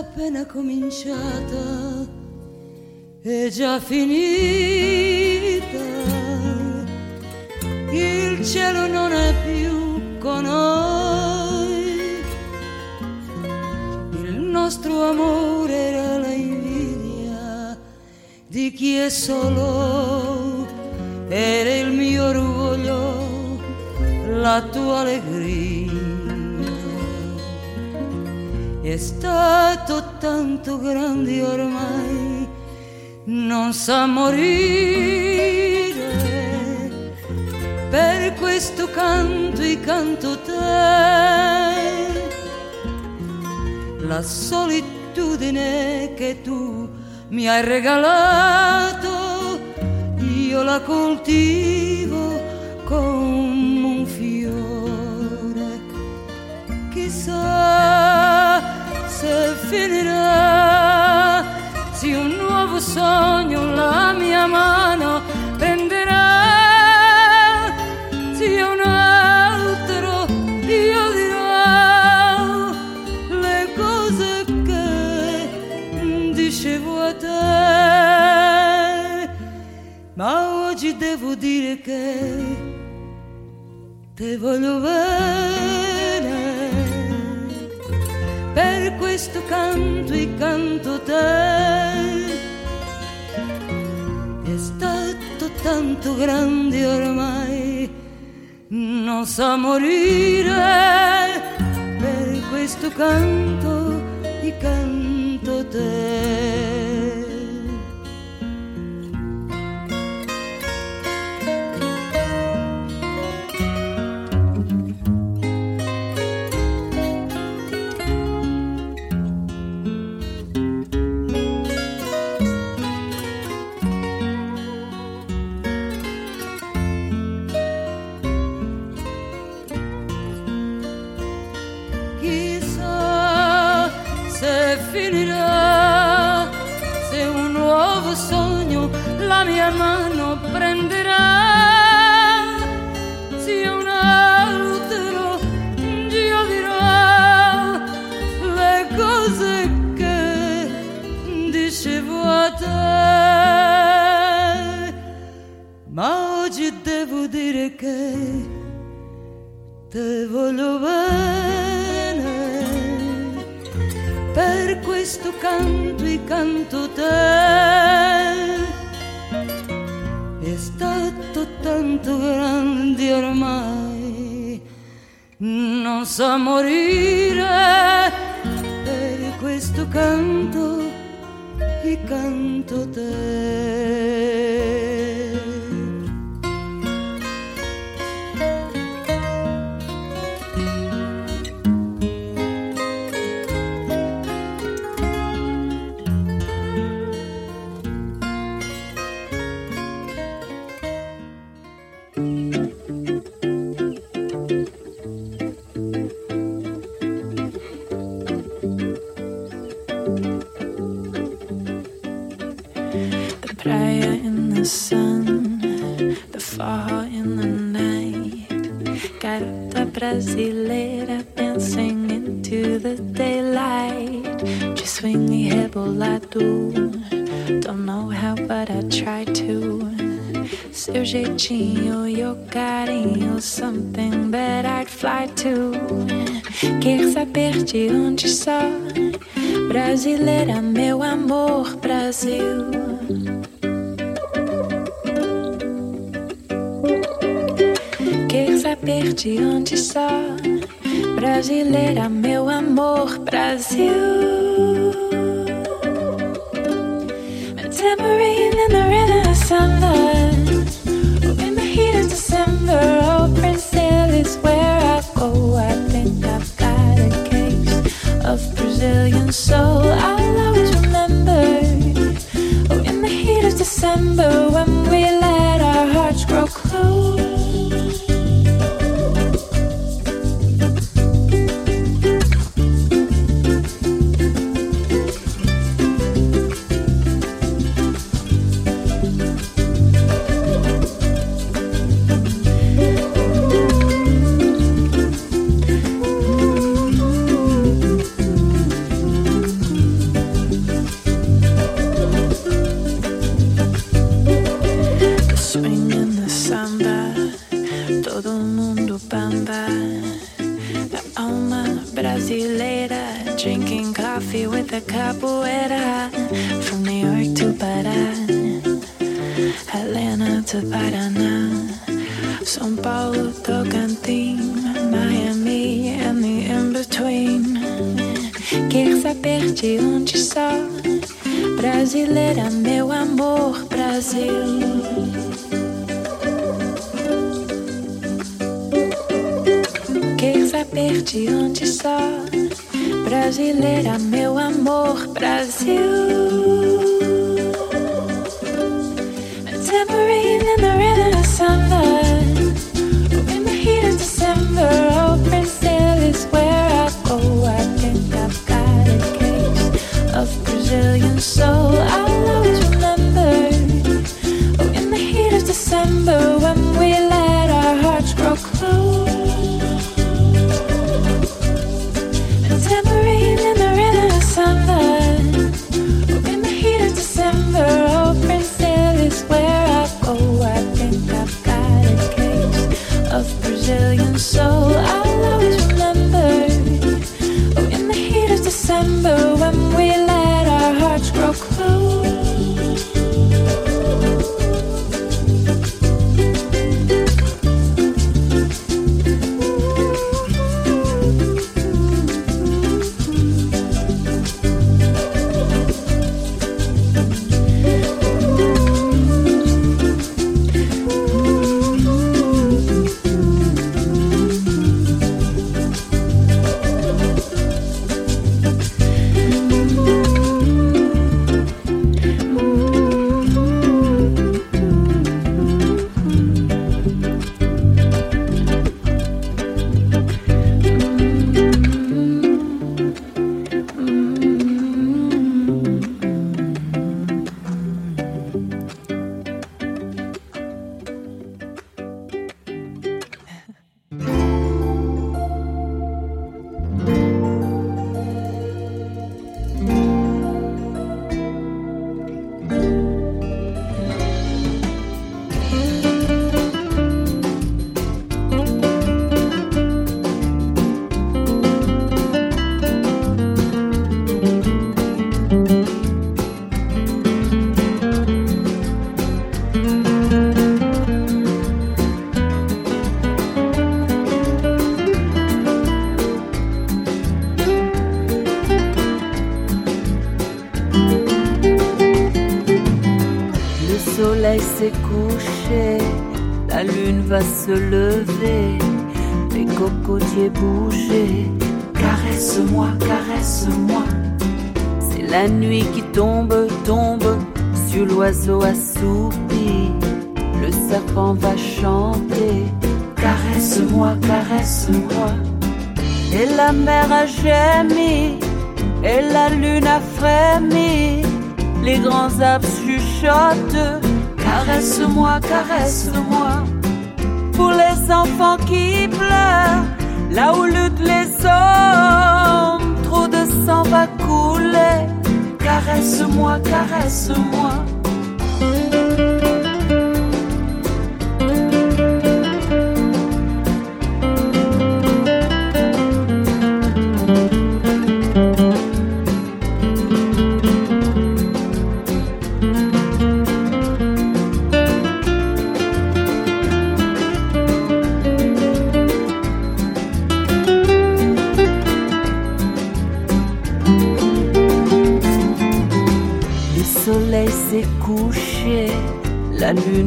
appena cominciata è già finita. Il cielo non è più con noi. Il nostro amore era la invidia di chi è solo. Era il mio orgoglio, la tua allegria. È stato tanto grande ormai, non sa morire. Per questo canto e canto te. La solitudine che tu mi hai regalato, io la coltivo come un fiore. Chissà se finirà, se un nuovo sogno la mia mano prenderà, se un altro io dirò le cose che dicevo a te, ma oggi devo dire che te voglio bene questo canto e canto te. È stato tanto grande ormai, non sa morire, per questo canto e canto te. Dire che te voglio bene, per questo canto e canto te. È stato tanto grande ormai, non sa morire, per questo canto e canto te. Sun, the fall in the night. Garota brasileira dancing into the daylight. Just swing rebolado. Don't know how, but I try to. Seu jeitinho, your carinho, something that I'd fly to. Quer saber de onde só? Brasileira, meu amor, Brasil. De onde só? Brasileira, meu amor, Brasil. A tambourine in the rhythm of samba. Oh, in the heat of December, oh, Brazil is where I go. I think I've got a case of Brazilian soul. I'll always remember. Oh, in the heat of December, when to Paraná, São Paulo, Tocantins, Miami and the in-between. Quer saber de onde sou? Brasileira, meu amor, Brasil. Quer saber de onde sou? Brasileira, meu amor, Brasil. In the rhythm va se lever, les cocotiers bouger. Caresse-moi, caresse-moi. C'est la nuit qui tombe, tombe sur l'oiseau assoupi. Le serpent va chanter. Caresse-moi, caresse-moi. Et la mer a gémi, et la lune a frémi. Les grands arbres chuchotent. Caresse-moi, caresse-moi. Pour les enfants qui pleurent, là où luttent les hommes, trop de sang va couler. Caresse-moi, caresse-moi.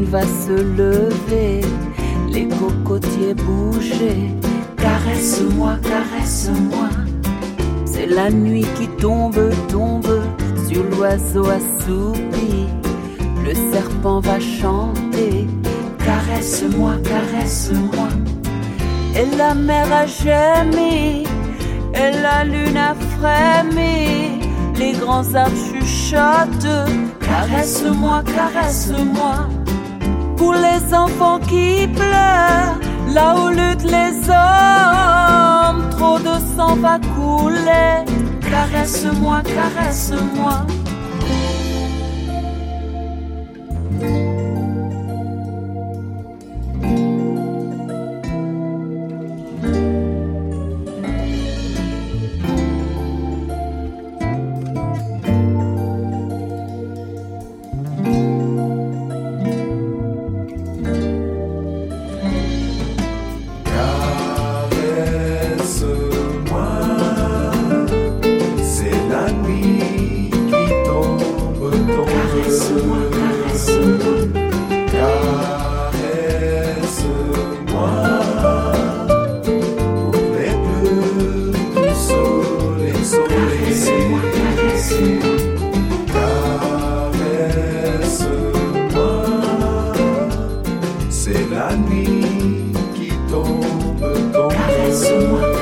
Va se lever, les cocotiers bouger. Caresse-moi, caresse-moi. C'est la nuit qui tombe, tombe sur l'oiseau assoupi. Le serpent va chanter. Caresse-moi, caresse-moi. Et la mer a gémi, et la lune a frémi. Les grands arbres chuchotent. Caresse-moi, caresse-moi. Pour les enfants qui pleurent, là où luttent les hommes, trop de sang va couler. Caresse-moi, caresse-moi. zumbi que tombe, com Parece uma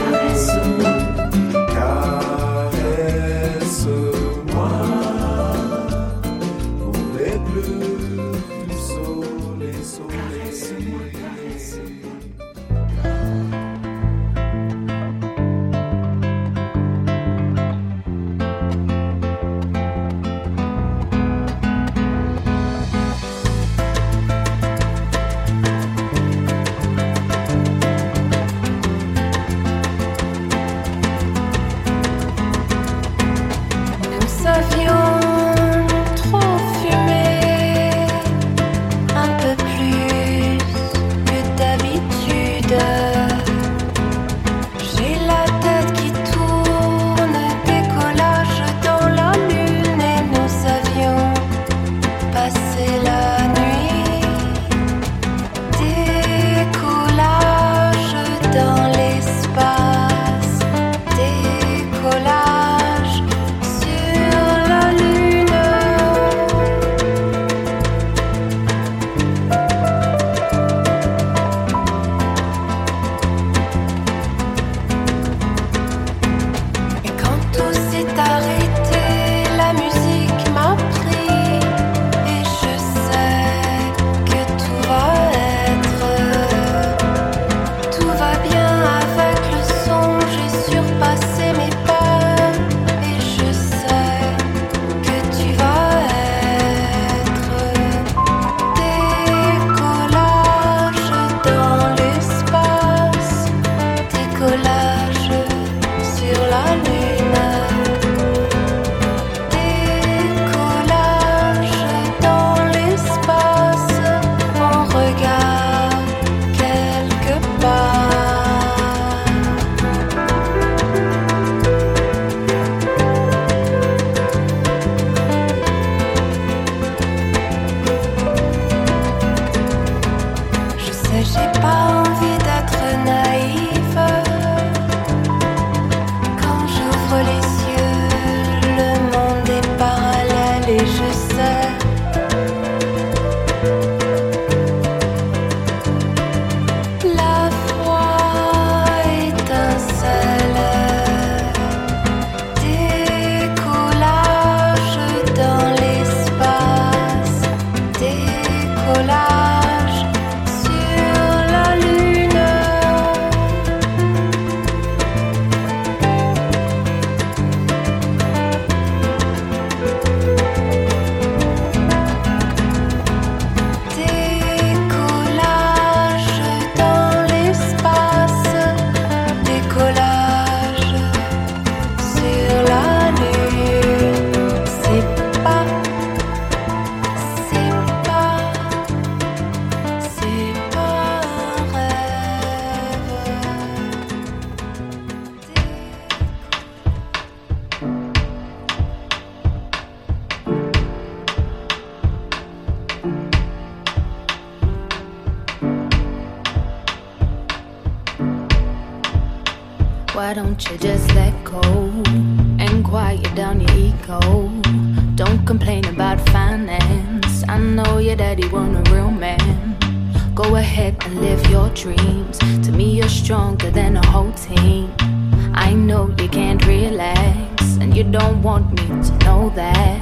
you that he wasn't a real man. Go ahead and live your dreams. To me, you're stronger than a whole team. I know you can't relax, and you don't want me to know that.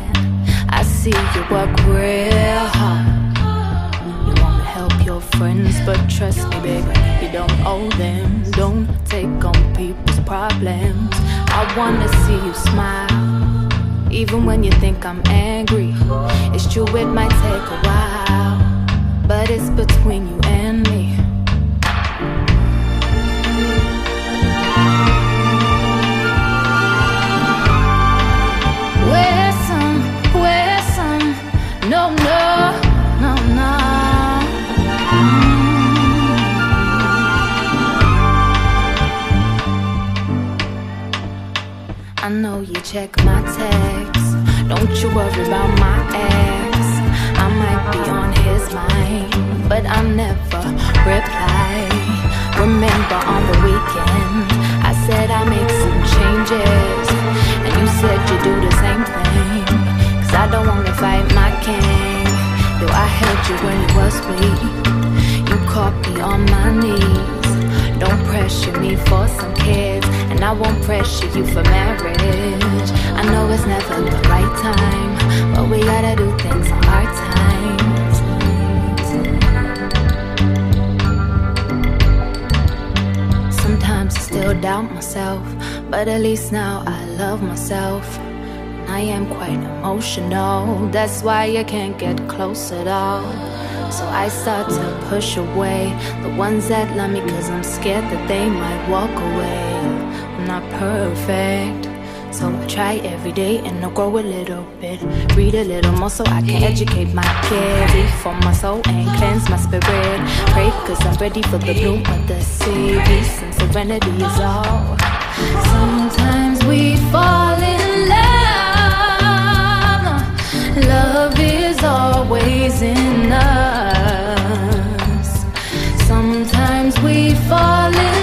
I see you work real hard. You wanna help your friends, but trust me, baby, you don't owe them. Don't take on people's problems. I wanna see you smile even when you think I'm angry. It's true, it might take a while, but it's between you I know you check my texts. Don't you worry about my ex. I might be on his mind, but I never reply. Remember on the weekend, I said I make some changes, and you said you do the same thing. Cause I don't wanna fight my king. Yo, I held you when it was weak. You caught me on my knees. Don't pressure me for some kids, and I won't pressure you for marriage. I know it's never the right time, but we gotta do things on our time. Sometimes I still doubt myself, but at least now I love myself. I am quite emotional, that's why I can't get close at all. So I start to push away the ones that love me, cause I'm scared that they might walk away. I'm not perfect. So I try every day and I grow a little bit. Read a little more so I can educate my kids. For my soul and cleanse my spirit. Pray cause I'm ready for the bloom of the sea. Peace and serenity is all. Sometimes we fall in love. Love is always in us. Sometimes we fall in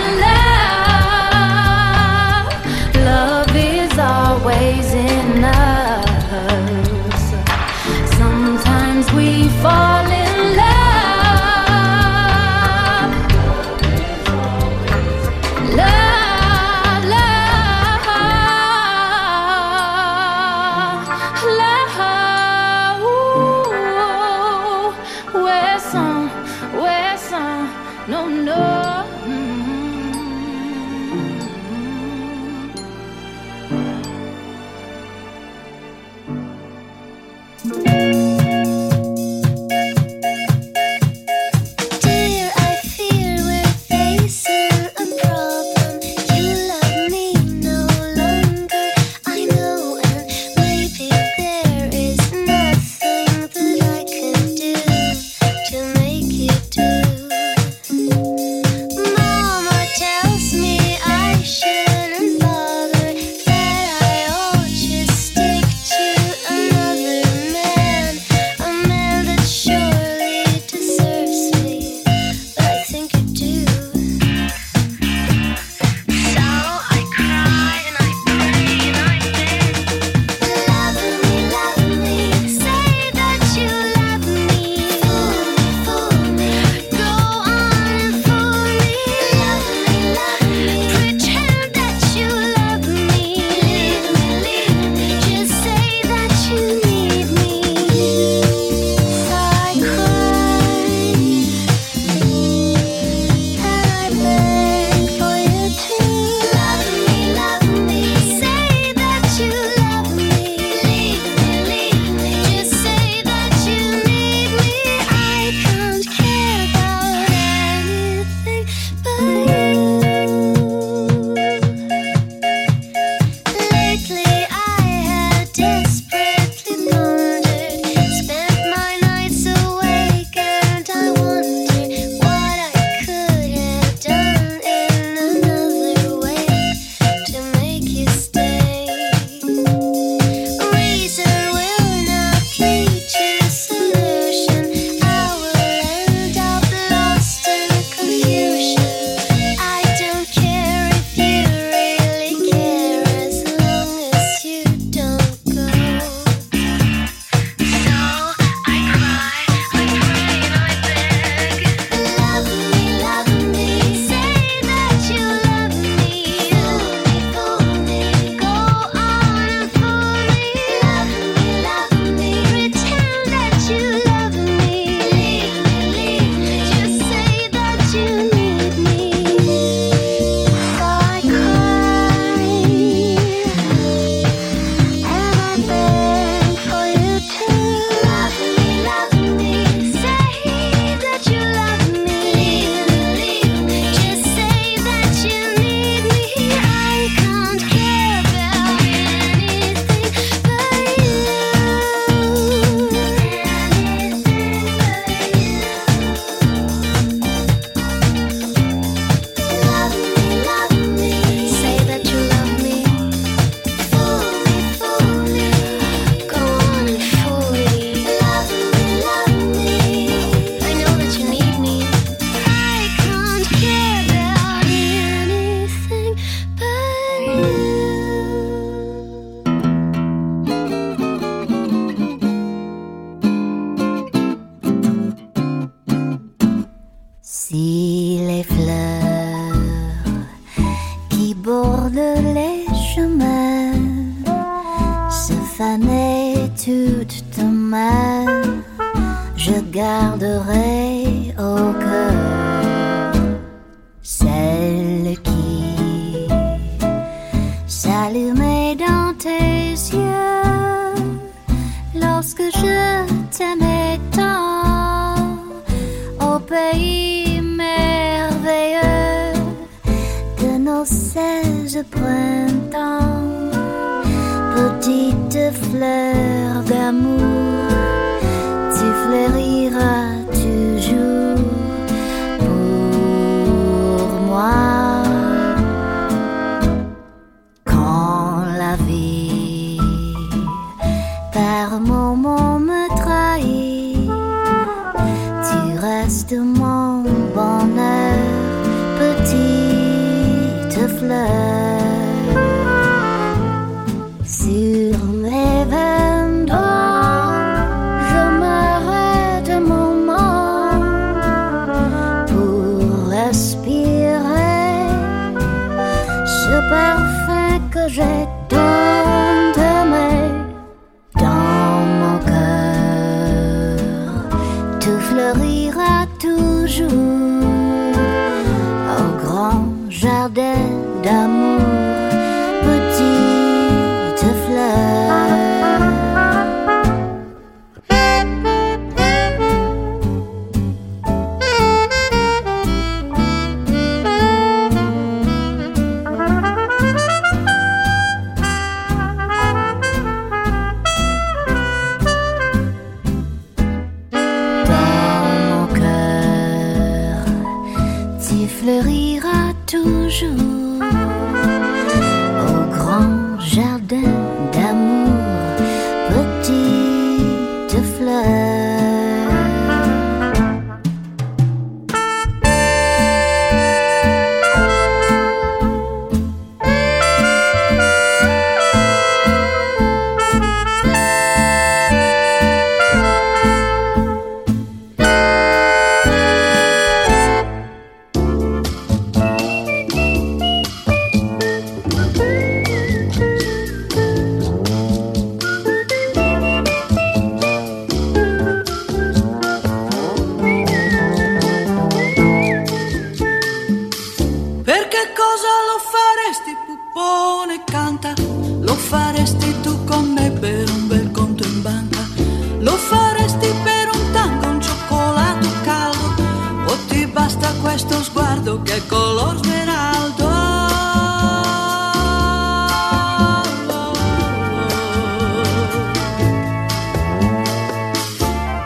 che que color esmeraldo.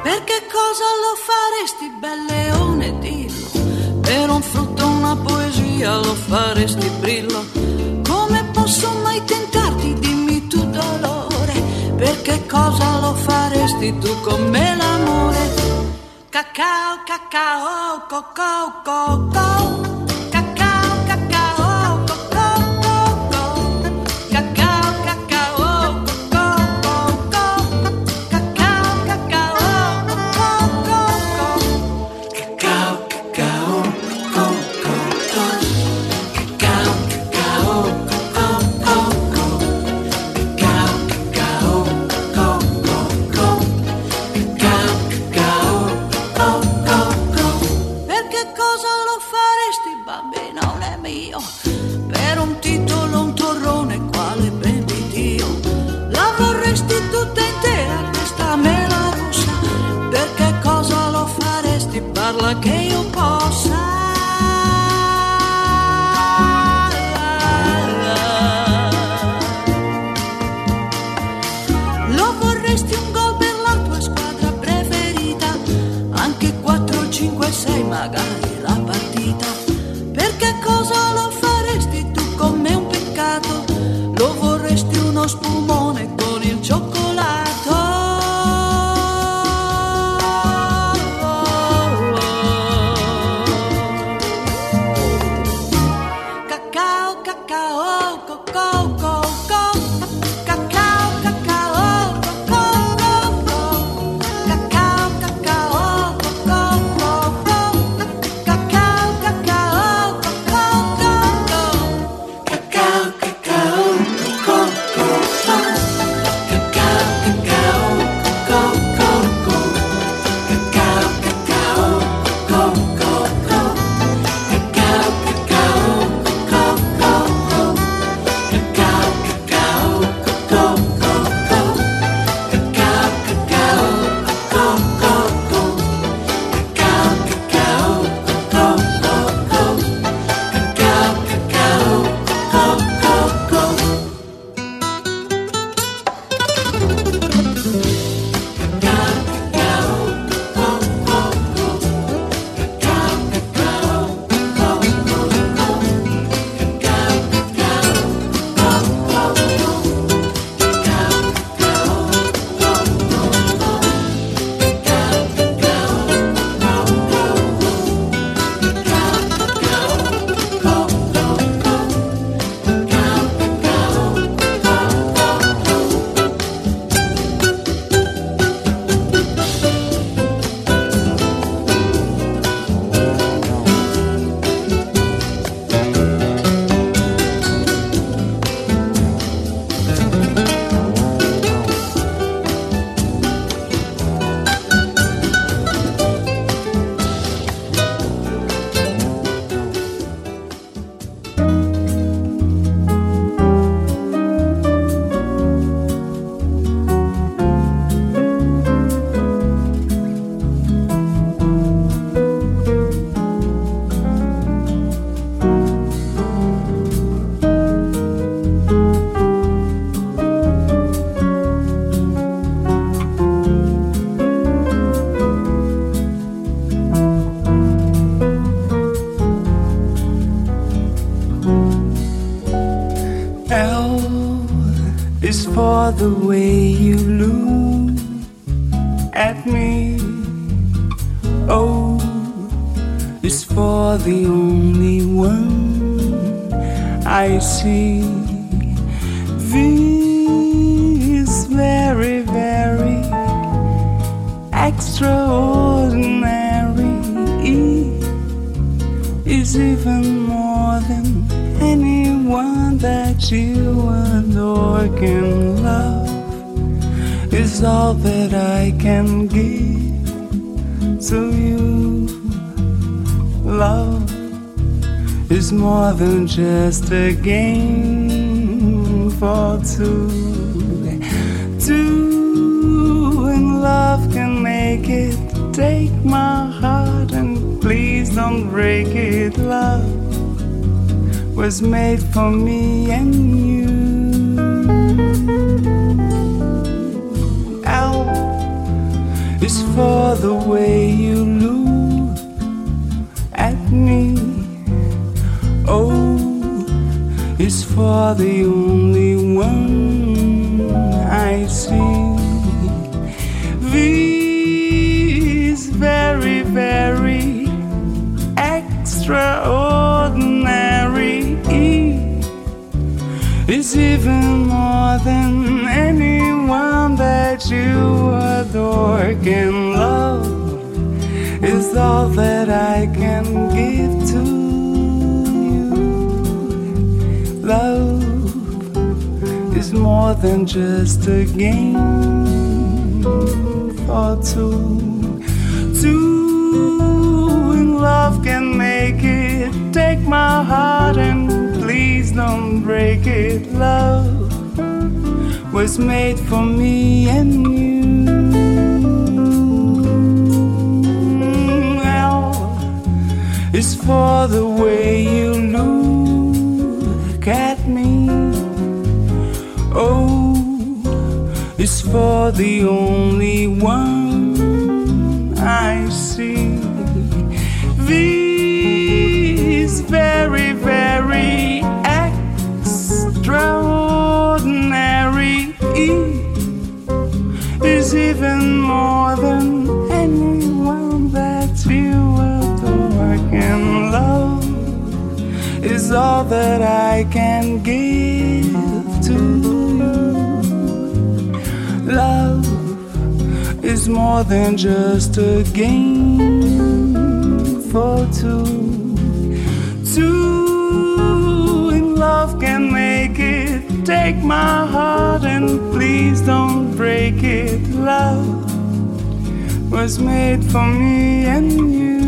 Perché cosa lo faresti, bel leone, dillo? Per un frutto, una poesia lo faresti brillo. Come posso mai tentarti, dimmi tu dolore? Perché cosa lo faresti tu con me l'amore? cacao, cacao, cocao, cocao. Just a game for two. Two and love can make it. Take my heart and please don't break it. Love was made for me and extraordinary. Is even more than anyone that you adore can love. Is all that I can give to you. Love is more than just a game for two. Two in love can. Take my heart and please don't break it. Love was made for me and you. L is for the way you look at me. Oh, o is for the only one all that I can give to you. Love is more than just a game for two. Two in love can make it. Take my heart and please don't break it. Love was made for me and you.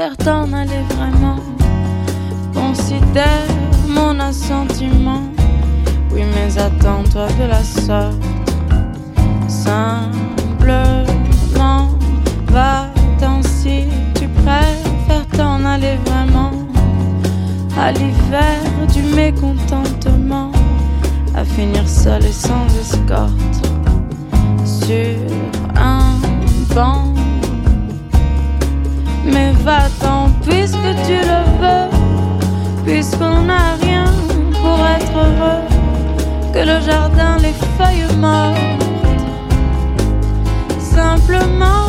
Préfères t'en aller vraiment, considère mon assentiment. Oui, mais attends-toi de la sorte. Simplement, va-t'en si tu préfères t'en aller vraiment. À l'hiver du mécontentement, à finir seul et sans escorte sur un banc mais va-t'en puisque tu le veux, puisqu'on n'a rien pour être heureux, que le jardin, les feuilles mortes, simplement.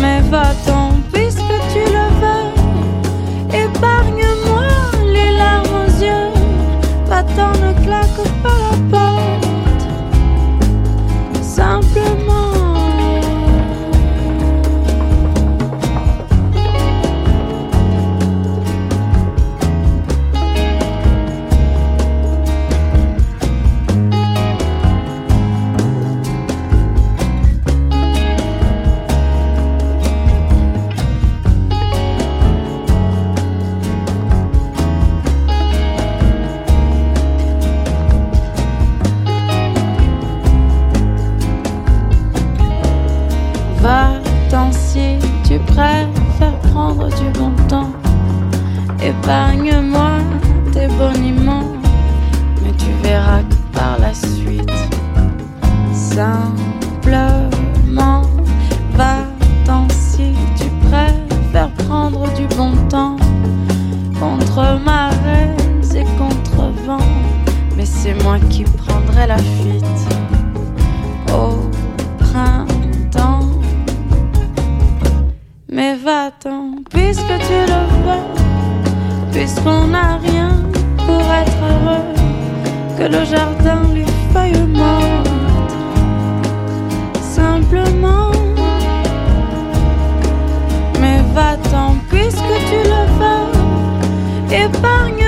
Mais va-t'en Épargne-moi tes boniments, mais tu verras que par la suite, simplement va-t'en si tu préfères prendre du bon temps contre marée et contre vent, mais c'est moi qui prendrai la fuite. qu'on n'a rien pour être heureux, que le jardin, les feuilles mortes, simplement. Mais va-t'en puisque tu le veux, épargne.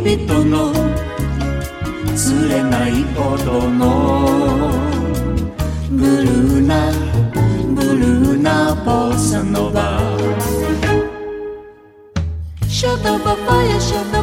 つの釣れないほどのブルーなブルーなボサノバ。シャタパパヤシャタ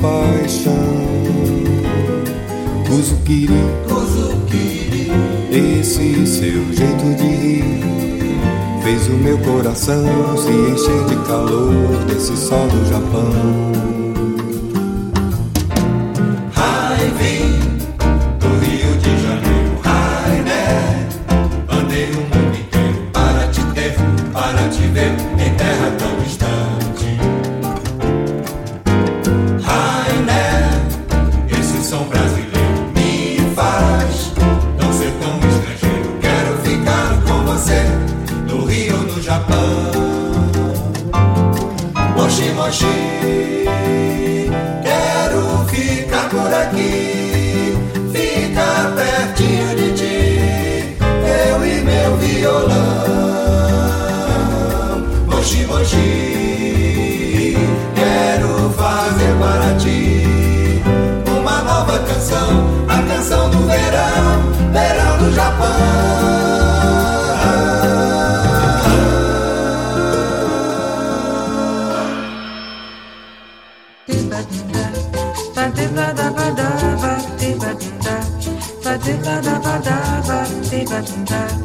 paixão. Kuzukiri, esse seu jeito de rir fez o meu coração se encher de calor desse sol do Japão. nova canção, a canção do verão, verão do Japão. da da da da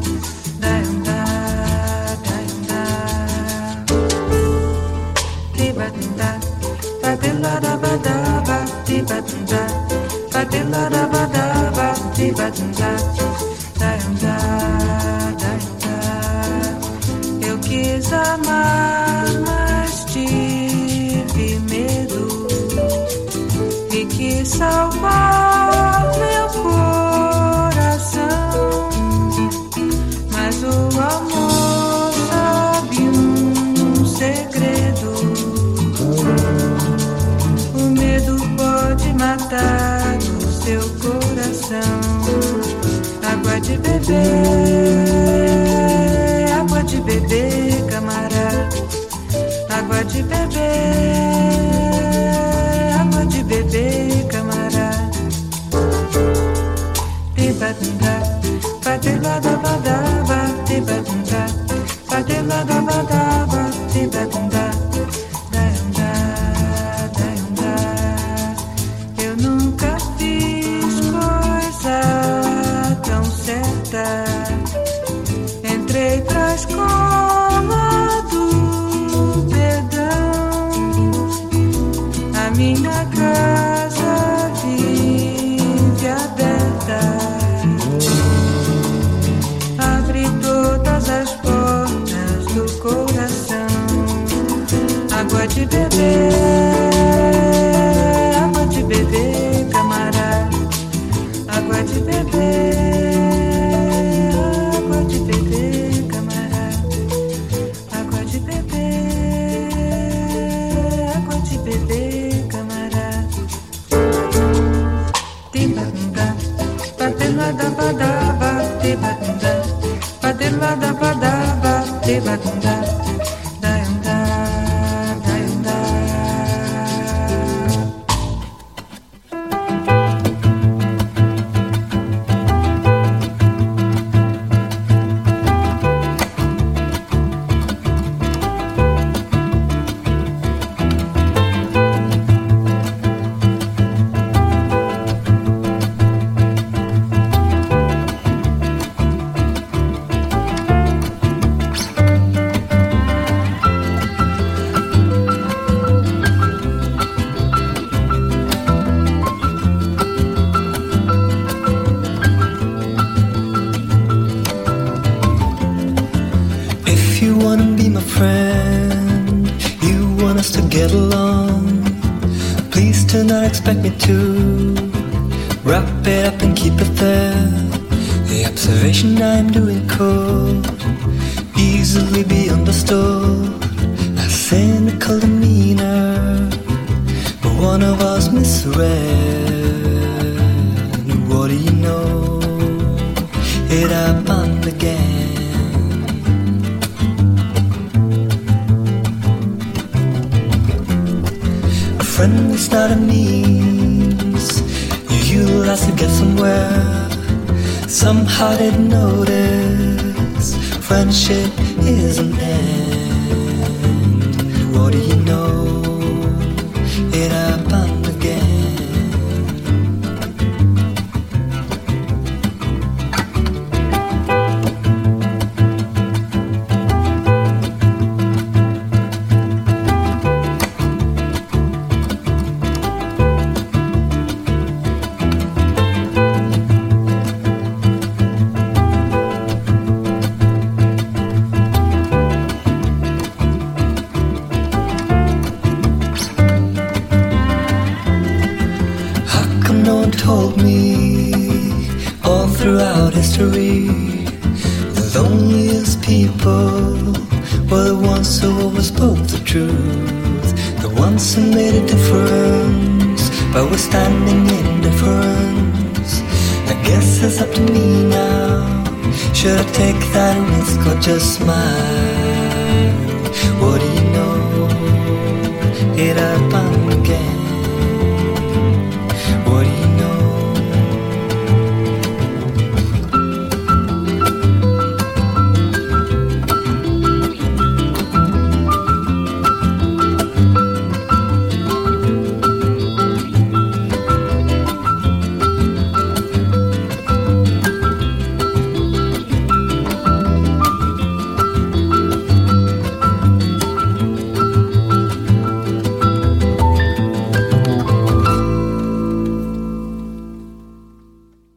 de beber, água de beber, camarada, água de beber. friend is not a means you utilize to get somewhere. Somehow they notice friendship is an end. What do you know?